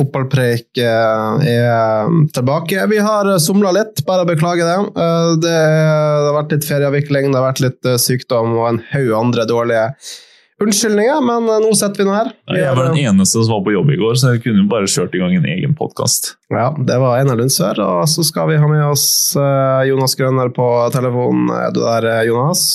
Fotballpreik eh, er tilbake. Vi har somla litt, bare beklager det. Eh, Det har vært litt ferieavvikling, det har vært litt eh, sykdom og en haug andre dårlige unnskyldninger, men eh, nå sitter vi nå her. Vi Jeg var den eneste som var på jobb i går, så jeg kunne bare kjørt i gang en egen podkast. Ja, det var Einar Lundsør, og så skal vi ha med oss eh, Jonas Grønner på telefonen. Er du der, eh, Jonas?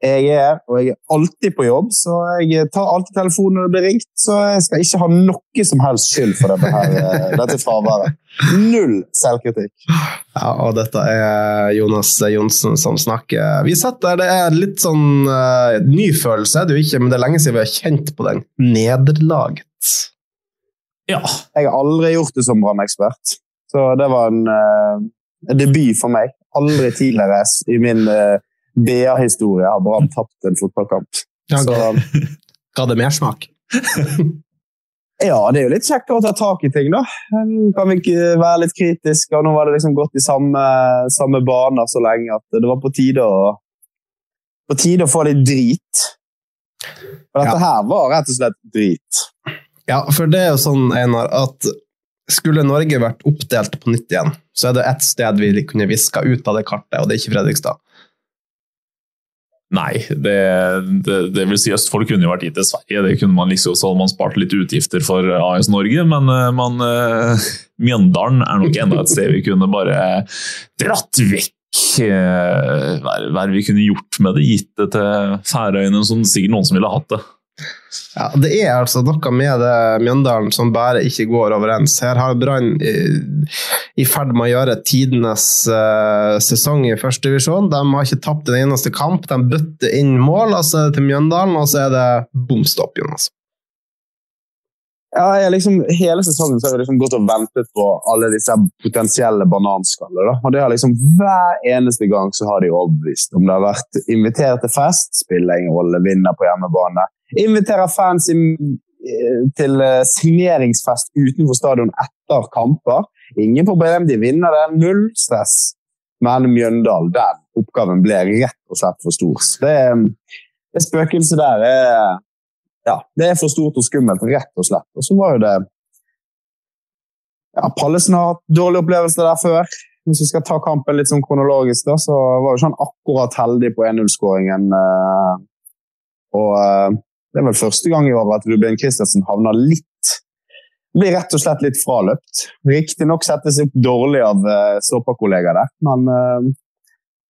Jeg er, og jeg er alltid på jobb, så jeg tar alltid telefonen når det blir ringt. Så jeg skal ikke ha noe som helst skyld for dette, her, eh, dette fraværet. Null selvkritikk. Ja, og dette er Jonas Johnsen som snakker. Vi setter det er litt sånn uh, ny følelse, er jo ikke, men det er lenge siden vi har kjent på den. Nederlaget. Ja. Jeg har aldri gjort det som brannekspert, så det var en, uh, en debut for meg. Aldri tidligere i min uh, BA-historie har Brann tapt en fotballkamp. Ja, Så, ga, ga det mersmak? ja, det er jo litt kjekkere å ta tak i ting, da. Kan vi ikke være litt kritiske? og Nå var det liksom gått i samme, samme baner så lenge at det var på tide å, på tide å få litt drit. Og dette Ja. her var rett og slett drit. Ja, for det er jo sånn, Einar, at skulle Norge vært oppdelt på nytt igjen, så er det ett sted vi kunne viska ut av det kartet, og det er ikke Fredrikstad. Nei, det, det, det vil si Østfold kunne jo vært gitt til Sverige. Det kunne man liksom, så hadde man spart litt utgifter for AS Norge, men eh, man, uh, Mjøndalen er nok enda et sted vi kunne bare dratt vekk. eh, Hva er vi kunne gjort med det? Gitt det til Færøyene, som sikkert noen som ville hatt det. Ja, Det er altså noe med det Mjøndalen som bare ikke går overens. Her har Brann i, ferd med å gjøre tidenes uh, sesong i førstedivisjon. De har ikke tapt en eneste kamp. De bøtter inn mål altså, til Mjøndalen, og så er det bom stopp, Jonas. Ja, liksom, hele sesongen så har jeg liksom gått og ventet på alle disse potensielle bananskallene. Og det har liksom Hver eneste gang så har de overbevist. Om det har vært invitert til fest, spiller ingen rolle, vinner på hjemmebane. Inviterer fans eh, til eh, signeringsfest utenfor stadion etter kamper. Ingen problem, de vinner det. Null stress. Men Mjøndalen, den oppgaven ble rett og slett for stor. Det, det spøkelset der er ja, det er for stort og skummelt, rett og slett. Og så var jo det ja, Pallesen har hatt dårlige opplevelser der før. Hvis vi skal ta kampen litt sånn kronologisk, da, så var jo ikke han akkurat heldig på 1-0-skåringen. eh, Og eh, det er vel første gang i år at Ruben Christensen havner litt Blir rett og slett litt fraløpt. Riktignok settes opp dårlig av uh, stopperkollegaer der, men eh,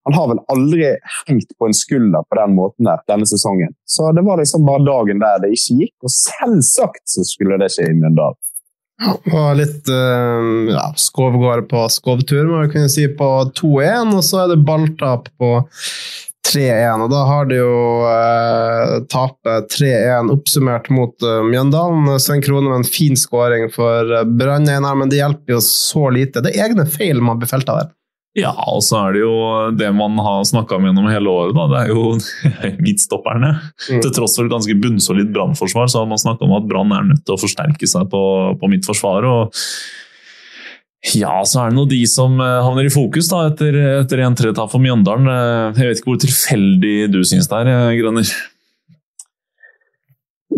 han har vel aldri hengt på en skulder på den måten der denne sesongen. Så det var liksom bare dagen der det ikke gikk, og selvsagt så skulle det ikke i Mjøndalen. Og litt uh, ja, Skovgård på skovtur, må vi kunne si, på 2-1, og så er det balltap på 3-1. Og da har de jo eh, tapet 3-1 oppsummert mot uh, Mjøndalen. Svein Krone med en fin skåring for uh, Brann, men det hjelper jo så lite. Det er egne feil man blir felt av der. Ja, og så er det jo det man har snakka om gjennom hele året, da. Det er jo midtstopperne. Mm. Til tross for et ganske bunnsolid brannforsvar, så har man snakka om at Brann er nødt til å forsterke seg på, på midtforsvaret. og ja, så er det nå de som eh, havner i fokus da, etter, etter 1-3-tap for Mjøndalen. Eh, Jeg vet ikke hvor tilfeldig du syns det er, eh, Grønner?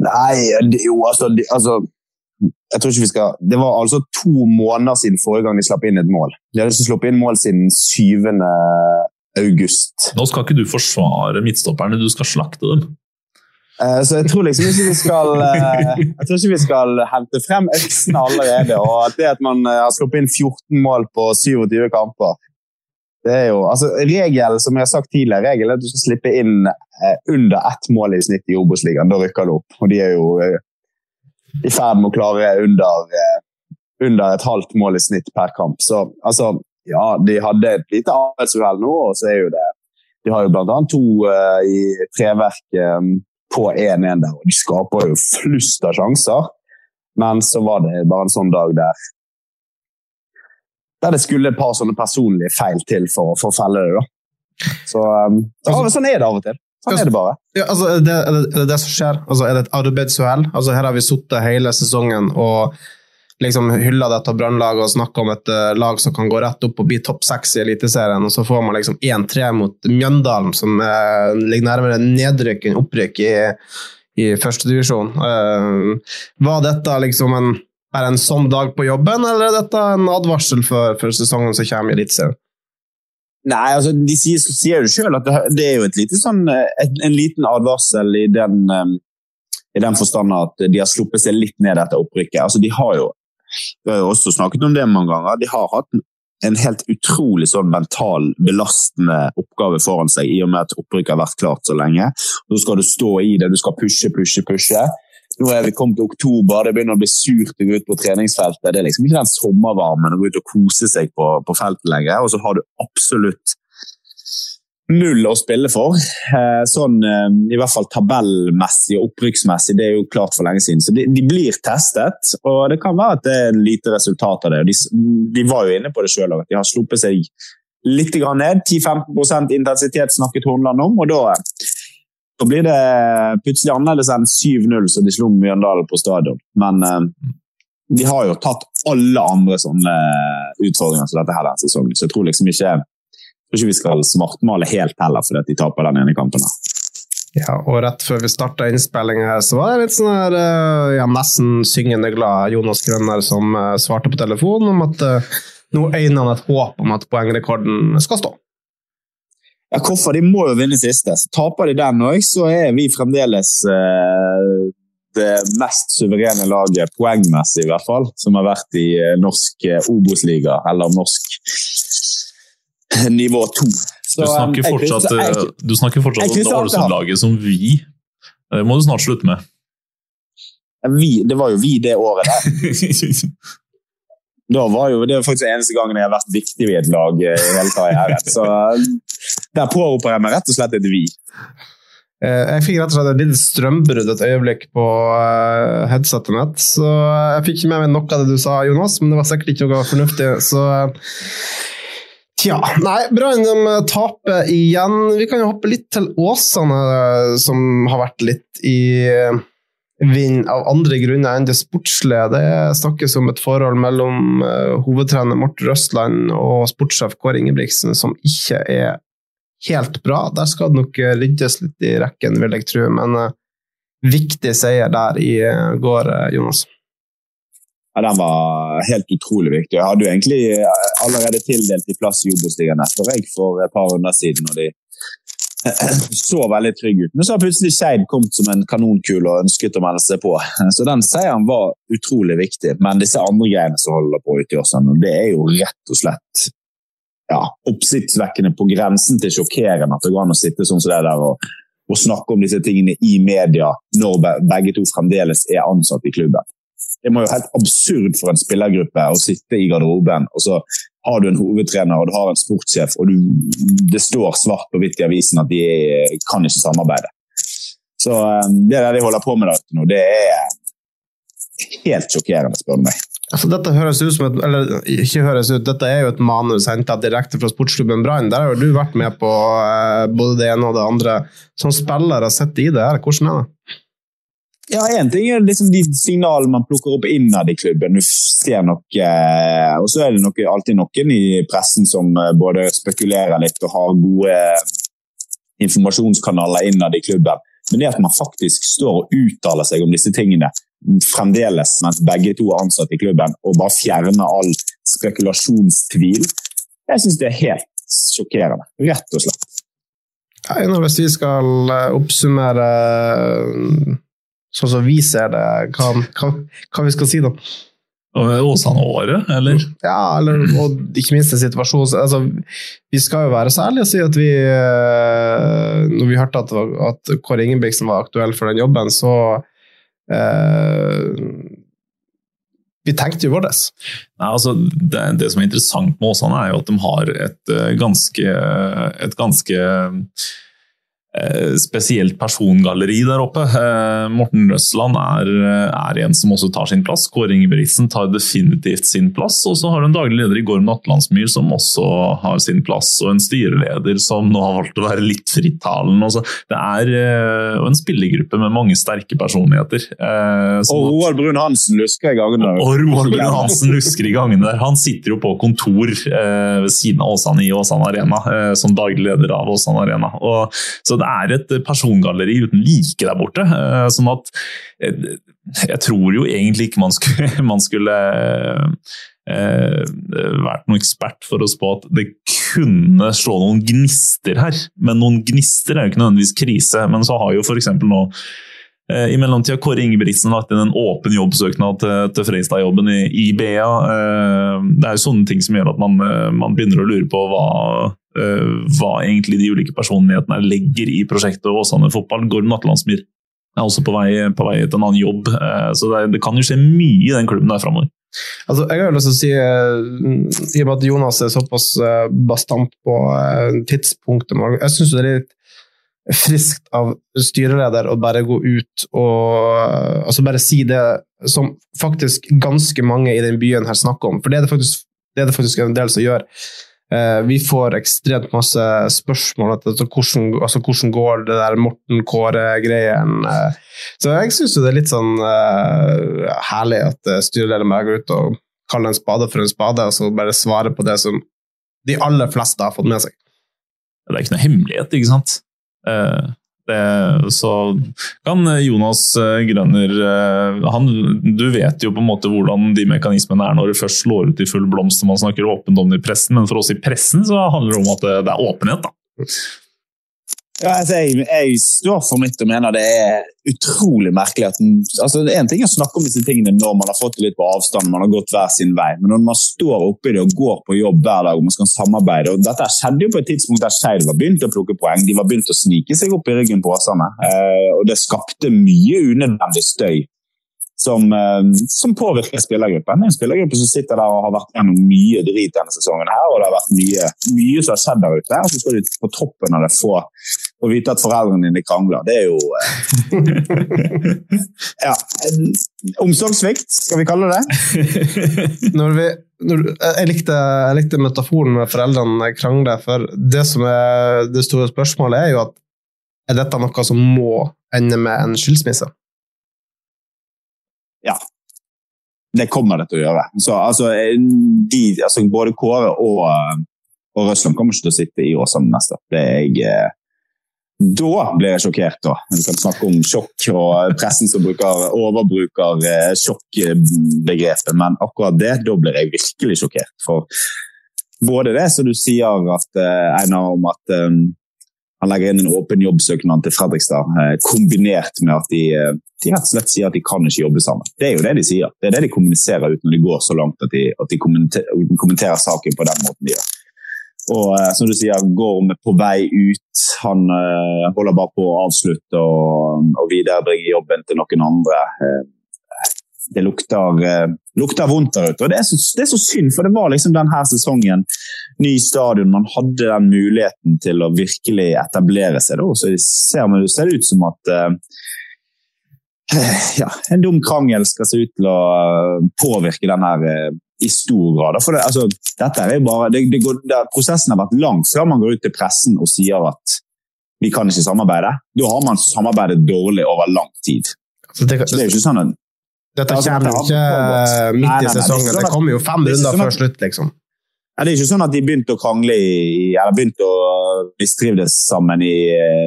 Nei, det, jo, altså, det, altså jeg tror ikke vi skal, Det var altså to måneder siden forrige gang de slapp inn et mål. De hadde ikke sluppet inn mål siden 7. august. Nå skal ikke du forsvare midtstopperne, du skal slakte dem. Uh, Så jeg tror liksom ikke vi skal uh, Jeg tror ikke vi skal hente frem øksene allerede. Og at det at man eh, har sluppet inn 14 mål på 27 kamper det er jo, altså regel, som jeg har sagt tidligere, regelen er at du skal slippe inn uh, under ett mål i snitt i Obos-ligaen. Da rykker du opp. Og de er jo i ferd med å klare under, eh, under et halvt mål i snitt per kamp. Så altså, ja, de hadde et lite arbeidsuhell nå, og så er jo det De har jo annet to uh, i treverket um, på 1-1 der, og de skaper jo flust av sjanser. Men så var det bare en sånn dag der der det skulle et par sånne personlige feil til for, for å felle det. da. Så, um, Altså- Sånn er det av og til. Sånn er det bare. Ja, altså, er det, er det, er det det som skjer? Altså, er det et arbeidsuhell? Altså, her har vi sittet hele sesongen og liksom hylla dette brannlaget og snakka om et uh, lag som kan gå rett opp og bli topp seks i Eliteserien, og så får man liksom 1-3 mot Mjøndalen, som uh, ligger nærmere nedrykk enn opprykk i, i førstedivisjon. Uh, var dette liksom en, bare en sånn dag på jobben, eller er dette en advarsel for, for sesongen som kommer i Eliteserien? Nei, altså, De sier, sier jo sjøl at det, det er jo lite sånn, eh, et, en liten advarsel i den, um, den forstand at de har sluppet seg litt ned etter opprykket. Altså, de har jo, Vi har jo også snakket om det mange ganger. De har hatt en helt utrolig sånn mental belastende oppgave foran seg i og med at opprykket har vært klart så lenge. Nå skal du stå i det, du skal pushe, pushe, pushe. Nå er vi kommet til oktober, det begynner å bli surt å gå ut på treningsfeltet. Det er liksom ikke den sommervarmen å gå ut og kose seg på, på feltet lenger. Og så har du absolutt null å spille for. Eh, Sånn eh, i hvert fall tabellmessig og opprykksmessig, det er jo klart for lenge siden. Så de, de blir testet, og det kan være at det er lite resultat av det. De, de var jo inne på det sjøl, at de har sluppet seg litt ned. 10-15% intensitet snakket Hornland om, og da, da blir det plutselig annerledes enn 7-0 som de slo Mjøndalen på stadion. Men eh, de har jo tatt alle andre sånne utfordringer som dette her denne sesongen, så jeg tror liksom ikke tror ikke vi skal svartmale helt heller fordi at de taper den ene kampen. her. Ja, og rett før vi starta innspillinga her, så var det litt sånn her eh, ja, nesten syngende glad Jonas Grønner som eh, svarte på telefonen om at nå øyner han et håp om at poengrekorden skal stå. Ja, Koffa de må jo vinne siste. Så taper de den òg, så er vi fremdeles eh, det mest suverene laget, poengmessig i hvert fall, som har vært i eh, norsk eh, Obos-liga, eller norsk nivå to. Så, Du snakker eh, jeg fortsatt, jeg- eh, du snakker fortsatt jeg om. Ålesund-laget som vi. Det må du snart slutte med. vi, det var jo vi det året der. Da var jo, det er faktisk eneste gangen jeg har vært viktig i et lag eh, i hele karrieren. Så eh, der påroper jeg meg rett og slett et vi. Eh, Jeg fikk rett og slett et lite strømbrudd et øyeblikk på headsetet mitt, så jeg fikk ikke med meg noe av det du sa, Jonas, men det var sikkert ikke noe fornuftig, så Tja. Nei, Brann taper igjen. Vi kan jo hoppe litt til Åsane, som har vært litt i eh, av andre grunner enn det sportslige. Det snakkes om et forhold mellom eh, hovedtrener Morten Røstland og sportssjef Kåre Ingebrigtsen som ikke er helt bra. Der skal det nok eh, ryddes litt i rekken, vil jeg tro. Men eh, viktig seier der i går, Jonas. Ja, Den var helt utrolig viktig. Jeg hadde jo egentlig allerede tildelt i plass i Obos-ligaen etter jeg for et par runder siden. og de så veldig trygg ut. Men så har plutselig Skeid kommet som en kanonkule og ønsket å melde seg på. Så den seieren var utrolig viktig. Men disse andre greiene som holder på ute i Åsane, det er jo rett og slett ja, oppsiktsvekkende på grensen til sjokkerende at det går an å sitte sånn som det der og, og snakke om disse tingene i media når begge to fremdeles er ansatt i klubben. Det må jo helt absurd for en spillergruppe å sitte i garderoben, og så har du en hovedtrener og du har en sportssjef, og du, det står svart på hvitt i avisen at de er, kan ikke samarbeide. Så eh, det der de holder på med nå, det er helt sjokkerende, spør du meg. Altså, dette høres ut som et, eller ikke høres ut, dette er jo et manus henta direkte fra sportsklubben Brann. Der har jo du vært med på eh, både det ene og det andre. Som spiller har sett i det her, hvordan er det? Ja, én ting er liksom de signalene man plukker opp innad i klubben. Du ser noe, eh, og så er det noe, alltid noen i pressen som eh, både spekulerer litt og har gode informasjonskanaler innad i klubben. Men det at man faktisk står og uttaler seg om disse tingene fremdeles mens begge to er ansatt i klubben, og bare fjerner all spekulasjonstvil, jeg syns det er helt sjokkerende. Rett og slett. Ja, hvis vi skal eh, oppsummere eh, sånn som vi ser det, hva, hva, hva vi skal si da? Åsane-året, eller? Ja, eller, og ikke minst en situasjon altså, Vi skal jo være så ærlige og si at vi eh, Når vi hørte at, at Kåre Ingebrigtsen var aktuell for den jobben, så eh, Vi tenkte jo vårt. Altså, det, det, som er interessant med Åsane, er jo at de har et eh, ganske, et ganske Eh, spesielt persongalleri der oppe. Eh, Morten Røsland er, er, en som også tar sin plass. Kåre Ingebrigtsen tar definitivt sin plass. Og så har du en daglig leder i Gorm Atlandsmyr som også har sin plass, og en styreleder som nå har valgt å være litt frittalende. Det er eh, og en spillergruppe med mange sterke personligheter. og Roald Brun-Hansen lusker i gangene der. Og Roald Brun-Hansen lusker i gangene der. Han sitter jo på kontor ved siden av Åsane i Åsane Arena, som daglig leder av Åsane Arena. Og, så det er et persongalleri uten like der borte. Eh, sånn at eh, jeg tror jo egentlig ikke man skulle, man skulle eh, vært noen ekspert for å spå at det kunne slå noen gnister her. Men noen gnister er jo ikke nødvendigvis krise. Men så har jo f.eks. nå i mellomtida Kåre Ingebrigtsen lagt inn en åpen jobbsøknad til, til Freistad-jobben i, i, BA. Det er jo sånne ting som gjør at man, man begynner å lure på hva hva egentlig de ulike personlighetene legger i prosjektet Åsane fotball. Gorm Atlandsmyr er også på vei, på vei til en annen jobb, eh, så det, det, kan jo skje mye i den klubben der framover. Altså, jeg har jo lyst til å si, eh, i og med at Jonas er såpass bastant på tidspunktet Jeg syns det er litt friskt av styreleder å bare gå ut og altså bare si det som faktisk ganske mange i den byen her snakker om. For det er det faktisk, det er det faktisk en del som gjør. Eh, vi får ekstremt masse spørsmål altså, hvordan, altså, hvordan går det der Morten Kåre-greien. Eh. Så jeg syns det er litt sånn uh, herlig at styrelederen bare går ut og kaller en spade for en spade, og så bare svarer på det som de aller fleste har fått med seg. Det er ikke noe hemmelighet, ikke sant? Uh, det, så kan Jonas eh, Grønner eh, han, Du vet jo på en måte hvordan de mekanismene er når det først slår ut i full blomst. Man snakker åpent om det i pressen, men for oss i pressen så handler det om at det er åpenhet. da. Ja, altså, jeg, jeg, står for mitt og mener det er utrolig merkelig at altså, En ting er å snakke om disse tingene når man har fått det litt på avstand, man har gått hver sin vei, men når man står oppi det og går på jobb hver dag og man skal samarbeide og Dette skjedde jo på et tidspunkt der Skeid var begynt å plukke poeng. De var begynt å snike seg opp i ryggen på Åsane. Eh, og det skapte mye unødvendig støy som, eh, som, påvirker spillergruppen. Det er en spillergruppe som sitter der og har vært gjennom mye drit denne sesongen. her, og Det har vært mye, mye som har skjedd der ute. Og så skal du på toppen av det få å vite at foreldrene dine krangler. Det er jo eh, Ja. Omsorgssvikt, skal vi kalle det når vi, når, jeg, likte, jeg, likte, metaforen med foreldrene krangler, for det som er det store spørsmålet, er jo at er dette noe som må ende med en skilsmisse? ja, det kommer det til å gjøre. Så, altså, de, altså, både Kåre og, og Røsland kommer ikke til å sitte i Åsane neste år. Eh, da blir jeg sjokkert. da. Vi kan snakke om sjokk og pressen som bruker, overbruker eh, sjokkbegrepet, men akkurat det, da blir jeg virkelig sjokkert. For både det som du sier, at, eh, Einar, om at han legger inn en åpen jobbsøknad til Fredrikstad, eh, kombinert med at de, eh, de, rett og slett sier at de kan ikke jobbe sammen. Det er jo det de sier. Det er det de kommuniserer ut når de går så langt at de, at de kommenterer, saken på den måten de gjør. Og eh, som du sier, Gorm på vei ut. Han holder bare på å avslutte og, og viderebringe jobben til noen andre. Det lukter, uh, lukter vondt der ute. Og det er, så, det er, så, synd, for det var liksom denne sesongen ny stadion. Man hadde den muligheten til å virkelig etablere seg. Da. Så ser, det ser ut som at uh, ja, en dum krangel skal se ut til å uh, påvirke den her i stor grad. For det, altså, dette er bare, det, det går, det, prosessen har vært lang før man går ut til pressen og sier at vi kan ikke samarbeide. Da har man samarbeidet dårlig over lang tid. Altså, det, så det er jo ikke sånn at dette kommer jo ikke midt i sesongen. Sånn det kommer jo fem runder før slutt, liksom. Ja, det er ikke sånn at de begynte å krangle i, eller begynte å mistrives sammen i,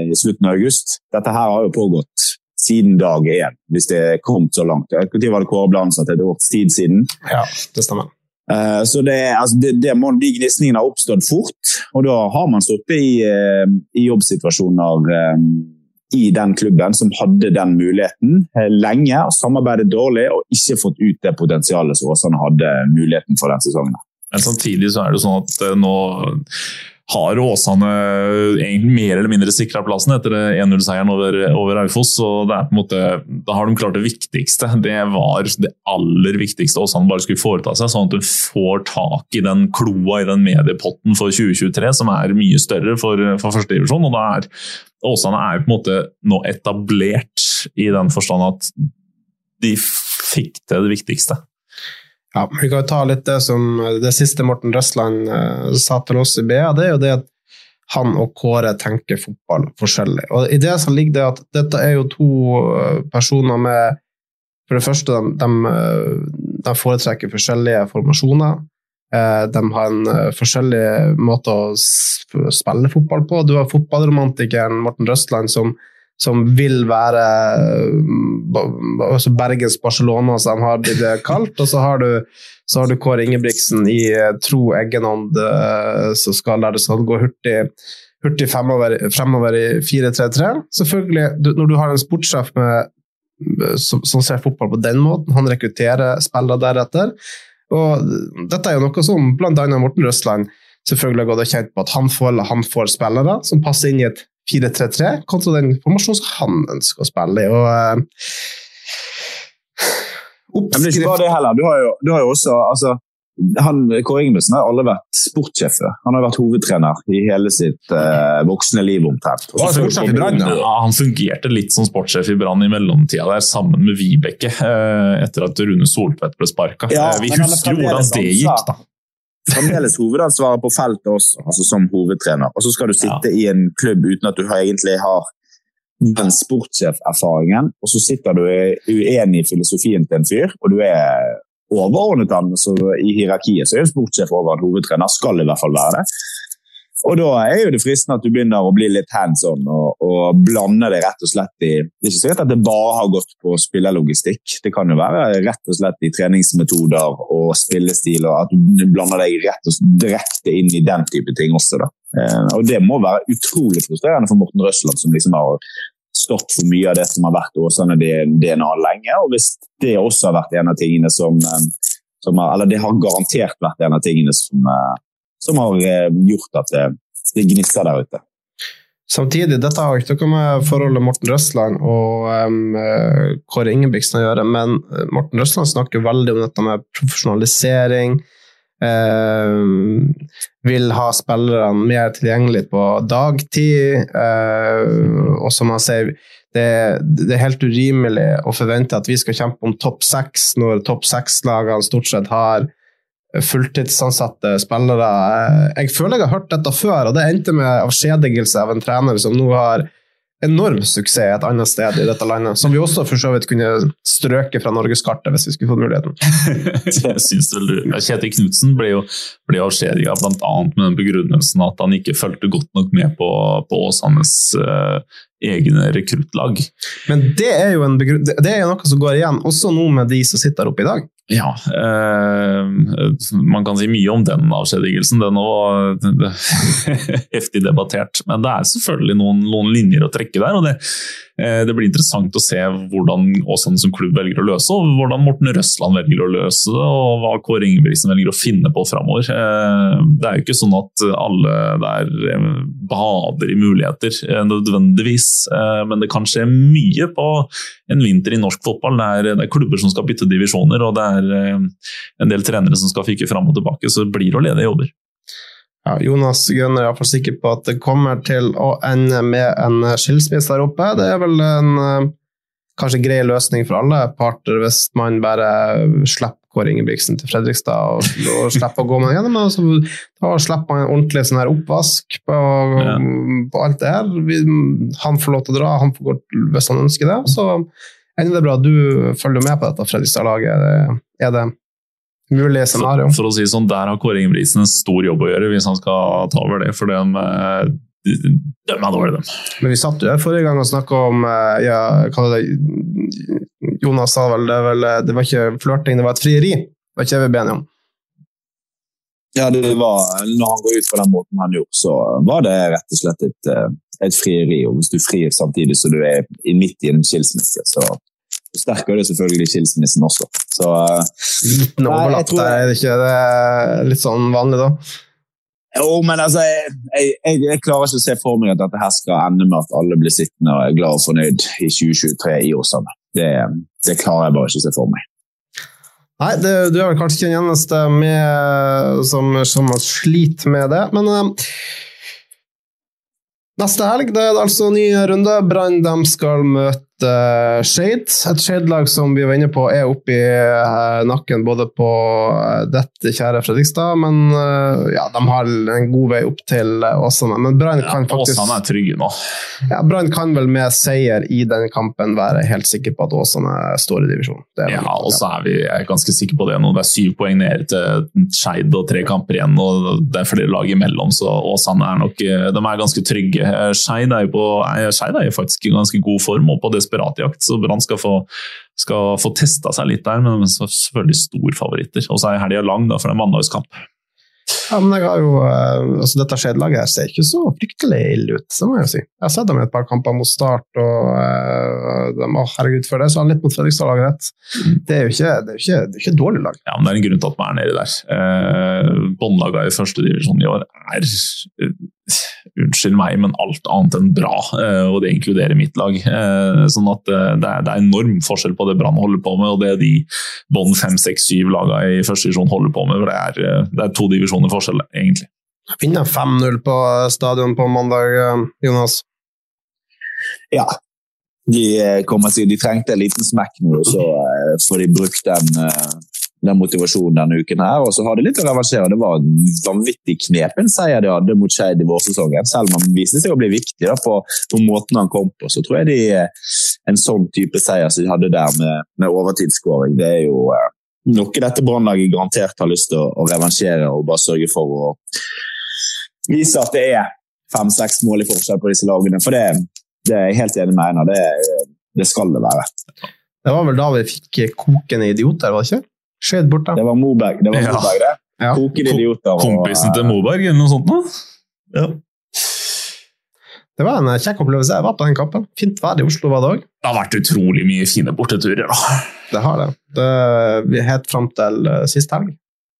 i, slutten av august. Dette her har jo pågått siden dag én, hvis det er kommet så langt. Når var det Kåre ble ansatt? Et års tid siden? Ja, det stemmer. Uh, så det, altså det, det må, De gnisningene har oppstått fort, og da har man sittet i, uh, i jobbsituasjoner eh, i den klubben som hadde den muligheten lenge, og samarbeidet dårlig og ikke fått ut det potensialet som Åsane hadde muligheten for den sesongen. Men samtidig så er det sånn at nå har Åsane egentlig mer eller mindre sikra plassen etter 1-0-seieren over, over er måte, Da har de klart det viktigste. Det var det aller viktigste Åsane bare skulle foreta seg, sånn at de får tak i den kloa i den mediepotten for 2023, som er mye større for, for førstedivisjon. Er Åsane er på en måte nå etablert i den forstand at de fikk til det viktigste. Ja, Vi kan jo ta litt det som det siste Morten Røsland uh, sa til oss i BA. Det er jo det at han og Kåre tenker fotball forskjellig. Og I det så ligger det at dette er jo to eh, personer med For det første, de, de, eh, de foretrekker forskjellige formasjoner. De har en forskjellig måte å spille fotball på. Du har fotballromantikeren Morten Røstland som som vil være altså Bergens Barcelona, som har blitt kalt. Og så har du, så har du Kåre Ingebrigtsen i eh, tro Eggenånd, eh, som skal der det skal gå hurtig, hurtig fremover, fremover i 4-3-3. Selvfølgelig, når du har en sportssjef med, som, som, ser fotball på den måten, han rekrutterer spillere deretter. Og dette er jo noe som bl.a. Morten Røsland selvfølgelig har gått og kjent på, at han får, han får spillere som passer inn i et 4-3-3 kontra den formasjonen som han ønsker å spille i. og uh, Men det er ikke bare det heller. Du har jo, du har jo også altså, han, Kåre Ingebrigtsen har aldri vært sportssjef Han har vært hovedtrener i hele sitt uh, voksne liv omtrent. Ja, han fungerte litt som sportssjef i Brann i mellomtida der, sammen med Vibeke, uh, etter at Rune Soltvedt ble sparka. Ja, uh, vi husker jo hvordan det gikk, da fremdeles hovedansvaret på feltet også, altså som hovedtrener. Og så skal du sitte ja. i en klubb uten at du egentlig har den sportssjeferfaringen, og så sitter du uenig i filosofien til en fyr, og du er overordnet han. Så I hierarkiet så er en sportssjef over en hovedtrener, skal i hvert fall være det. Og da er jo det fristende at du begynner å bli litt hands on og, og blande det rett og slett i Det er ikke sikkert at det bare har gått på spillerlogistikk. Det kan jo være rett og slett i treningsmetoder og spillestil, og at du blander deg rett og slett inn i den type ting også. da. Eh, og det må være utrolig frustrerende for Morten Røsland, som liksom har stått for mye av det som har vært Åsane DNA lenge. Og hvis det også har vært en av tingene som, eh, som har, Eller det har garantert vært en av tingene som eh, som har eh, gjort at det, det gnisser der ute. Samtidig, dette har ikke noe med forholdet Morten Røsland og um, Kåre Ingebrigtsen å gjøre, men eh, Morten Røsland snakker veldig om dette med profesjonalisering. Um, vil ha spillerne mer tilgjengelig på dagtid. Uh, og som han sier, det, det, er helt urimelig å forvente at vi skal kjempe om topp seks når topp seks-lagene stort sett har fulltidsansatte spillere. Jeg føler jeg har hørt dette før, og det endte med avskjedigelse av en trener som nå har enorm suksess et annet sted i dette landet, som vi også for så vidt kunne strøke fra norgeskartet hvis vi skulle fått muligheten. jeg synes vel du, Kjetil Knutsen ble jo ble avskjediga bl.a. med den begrunnelsen at han ikke fulgte godt nok med på, på Åsanes uh, egne rekruttlag. Men det er, jo en det er noe som går igjen, også nå med de som sitter oppe i dag. Ja, eh, man kan si mye om den avskjedigelsen. Den var heftig debattert. Men det er selvfølgelig noen, noen linjer å trekke der. og det, det, blir interessant å se hvordan Åsane som klubb velger å løse, og hvordan Morten Røsland velger å løse det, og hva Kåre Ingebrigtsen velger å finne på framover. Eh, det er jo ikke sånn at alle der eh, bader i muligheter eh, nødvendigvis, eh, men det kan skje mye på en vinter i norsk fotball. Det er, det er klubber som skal bytte divisjoner. og det er eh, en del trenere som skal fikke fram og tilbake, så det blir å lede jobber. Ja, Jonas Grønner er iallfall sikker på at det kommer til å ende med en skilsmisse der oppe. Det er vel en eh, kanskje grei løsning for alle parter hvis man bare slipper Kåre Ingebrigtsen til Fredrikstad og, og slipper å gå med gjennom. Altså, da slipper man en ordentlig sånn her oppvask på, ja. på alt det her. Vi, han får lov til å dra, han får gå hvis han ønsker det. Så ender det bra. Du følger med på dette Fredrikstad-laget. Er det mulige scenario? For, å si sånn, Der har Kåre Ingebrigtsen en stor jobb å gjøre hvis han skal ta over det. for de, de, de er dårlige, dem. Men vi satt jo her forrige gang og snakka om eh, ja, hva det, Jonas sa vel det, vel det, var ikke flørting, det var et frieri. Det var ikke det vi ble enige om? Ja, det var, når han går ut på den måten han gjorde, så var det rett og slett et, eh, et frieri. Og hvis du frir samtidig som du er midt i en skilsmisse, så forsterker det selvfølgelig skilsmissen også. Så, eh, Liten overlapp der, er det ikke det er litt sånn vanlig, da? Jo, men altså, jeg, jeg, jeg, klarer ikke å se for meg at dette her skal ende med at alle blir sittende og er glad og fornøyd i 2023 i Åsane. Det, det klarer jeg bare ikke å se for meg. Nei, det, du er vel kanskje ikke den eneste med, som, som sliter med det, men uh, Neste helg det er altså ny runde. Brann skal møte uh, Shade. Et Shade-lag som vi var inne på er oppi uh, nakken både på uh, dette kjære Fredrikstad, men ja, de har en god vei opp til Åsane. Men Brann ja, kan faktisk Åsane er trygge nå. Ja, Brann kan vel med seier i denne kampen være helt sikker på at Åsane står i divisjonen. Ja, og så er vi er ganske sikre på det nå. Det er syv poeng ned til Skeid og tre kamper igjen, og det er flere lag imellom, så Åsane er nok de er ganske trygge. Skeid er, er jo faktisk i ganske god form og på det desperatjakt, så Brann skal få, skal få testa seg litt der, men de er selvfølgelig storfavoritter. Og så er helga lang, da, for det er mandagskamp. Ja, men jeg har jo, uh, altså Dette skjedelaget her ser ikke så fryktelig ille ut, det må jeg si. Jeg har sett dem i et par kamper mot Start, og uh, de, å, herregud, før det så han litt mot Fredrikstad-laget rett. Mm. Det er jo ikke, det er ikke, det er ikke et dårlig lag. Ja, men Det er en grunn til at vi er nedi der. Eh, Båndlagene i førstedivisjon i år er unnskyld meg, men alt annet enn bra. Eh, og det inkluderer mitt lag. Eh, sånn at eh, det er, enorm forskjell på det Brann holder på med, og det de bånd fem, seks, syv lagene i første divisjon holder på med. for det er, det er to divisjoner forskjell, egentlig. Vinner 5-0 på stadion på mandag, Jonas. Ja. De, kommer, de trengte en liten smekk nå, så får de brukt den den motivasjonen denne uken. her, og så har det litt å reversere. Det var en vanvittig knepen seier de hadde mot Skeid i vårsesongen. Selv om han viste seg å bli viktig da, på, på, måten han kom på, så tror jeg de, en sånn type seier som de hadde der med, med overtidsskåring, det er jo eh, noe dette Brannlaget garantert har lyst til å, å, revansjere og bare sørge for å vise at det er fem-seks mål i forskjell på disse lagene. For det, det er jeg helt enig med Einar. Det, det skal det være. Det var vel da vi fikk kokende idioter, var det ikke? Skjed da. Det var Moberg, det. Var ja. Moberg, det. Ja. idioter. Kompisen til Moberg, eller noe sånt noe? Ja. Det var en kjekk opplevelse. Jeg var på den kampen. Fint vær i Oslo var det òg. Det har vært utrolig mye fine borteturer, da. Det har det. det vi helt fram til uh, sist helg.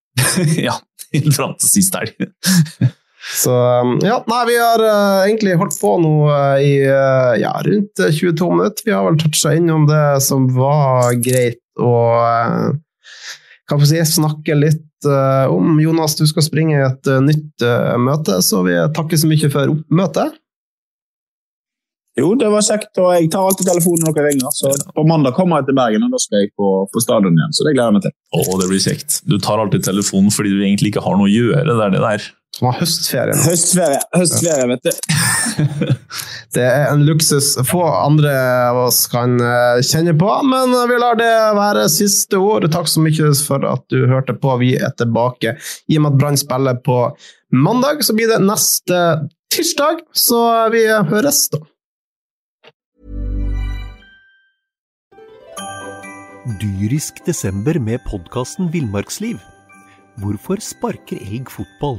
ja, helt fram til sist helg. Så um, ja, nei, vi har uh, egentlig holdt på nå uh, i uh, ja, rundt 22 minutter. Vi har vel toucha innom det som var greit, kan få si, snakke litt uh, om. Jonas, du skal springe i et uh, nytt uh, møte, så vi takker så mye for møtet. Jo, det var kjekt, og jeg tar alltid telefonen når dere ringer. Så på mandag kommer jeg til Bergen, og da skal jeg på, på stadion igjen. Så det gleder jeg meg til. Å, det blir kjekt. Du tar alltid telefonen fordi du egentlig ikke har noe å gjøre. Det er det der. Som har høstferie. Høstferie, høstferie vet du. det er en luksus få andre av oss kan eh, kjenne på, men vi lar det være siste ord. Takk så mye for at du hørte på. Vi er tilbake. I og med at Brann spiller på mandag, så blir det neste tirsdag, så vi høres da. Dyrisk desember med podkasten Villmarksliv. Hvorfor sparker elg fotball?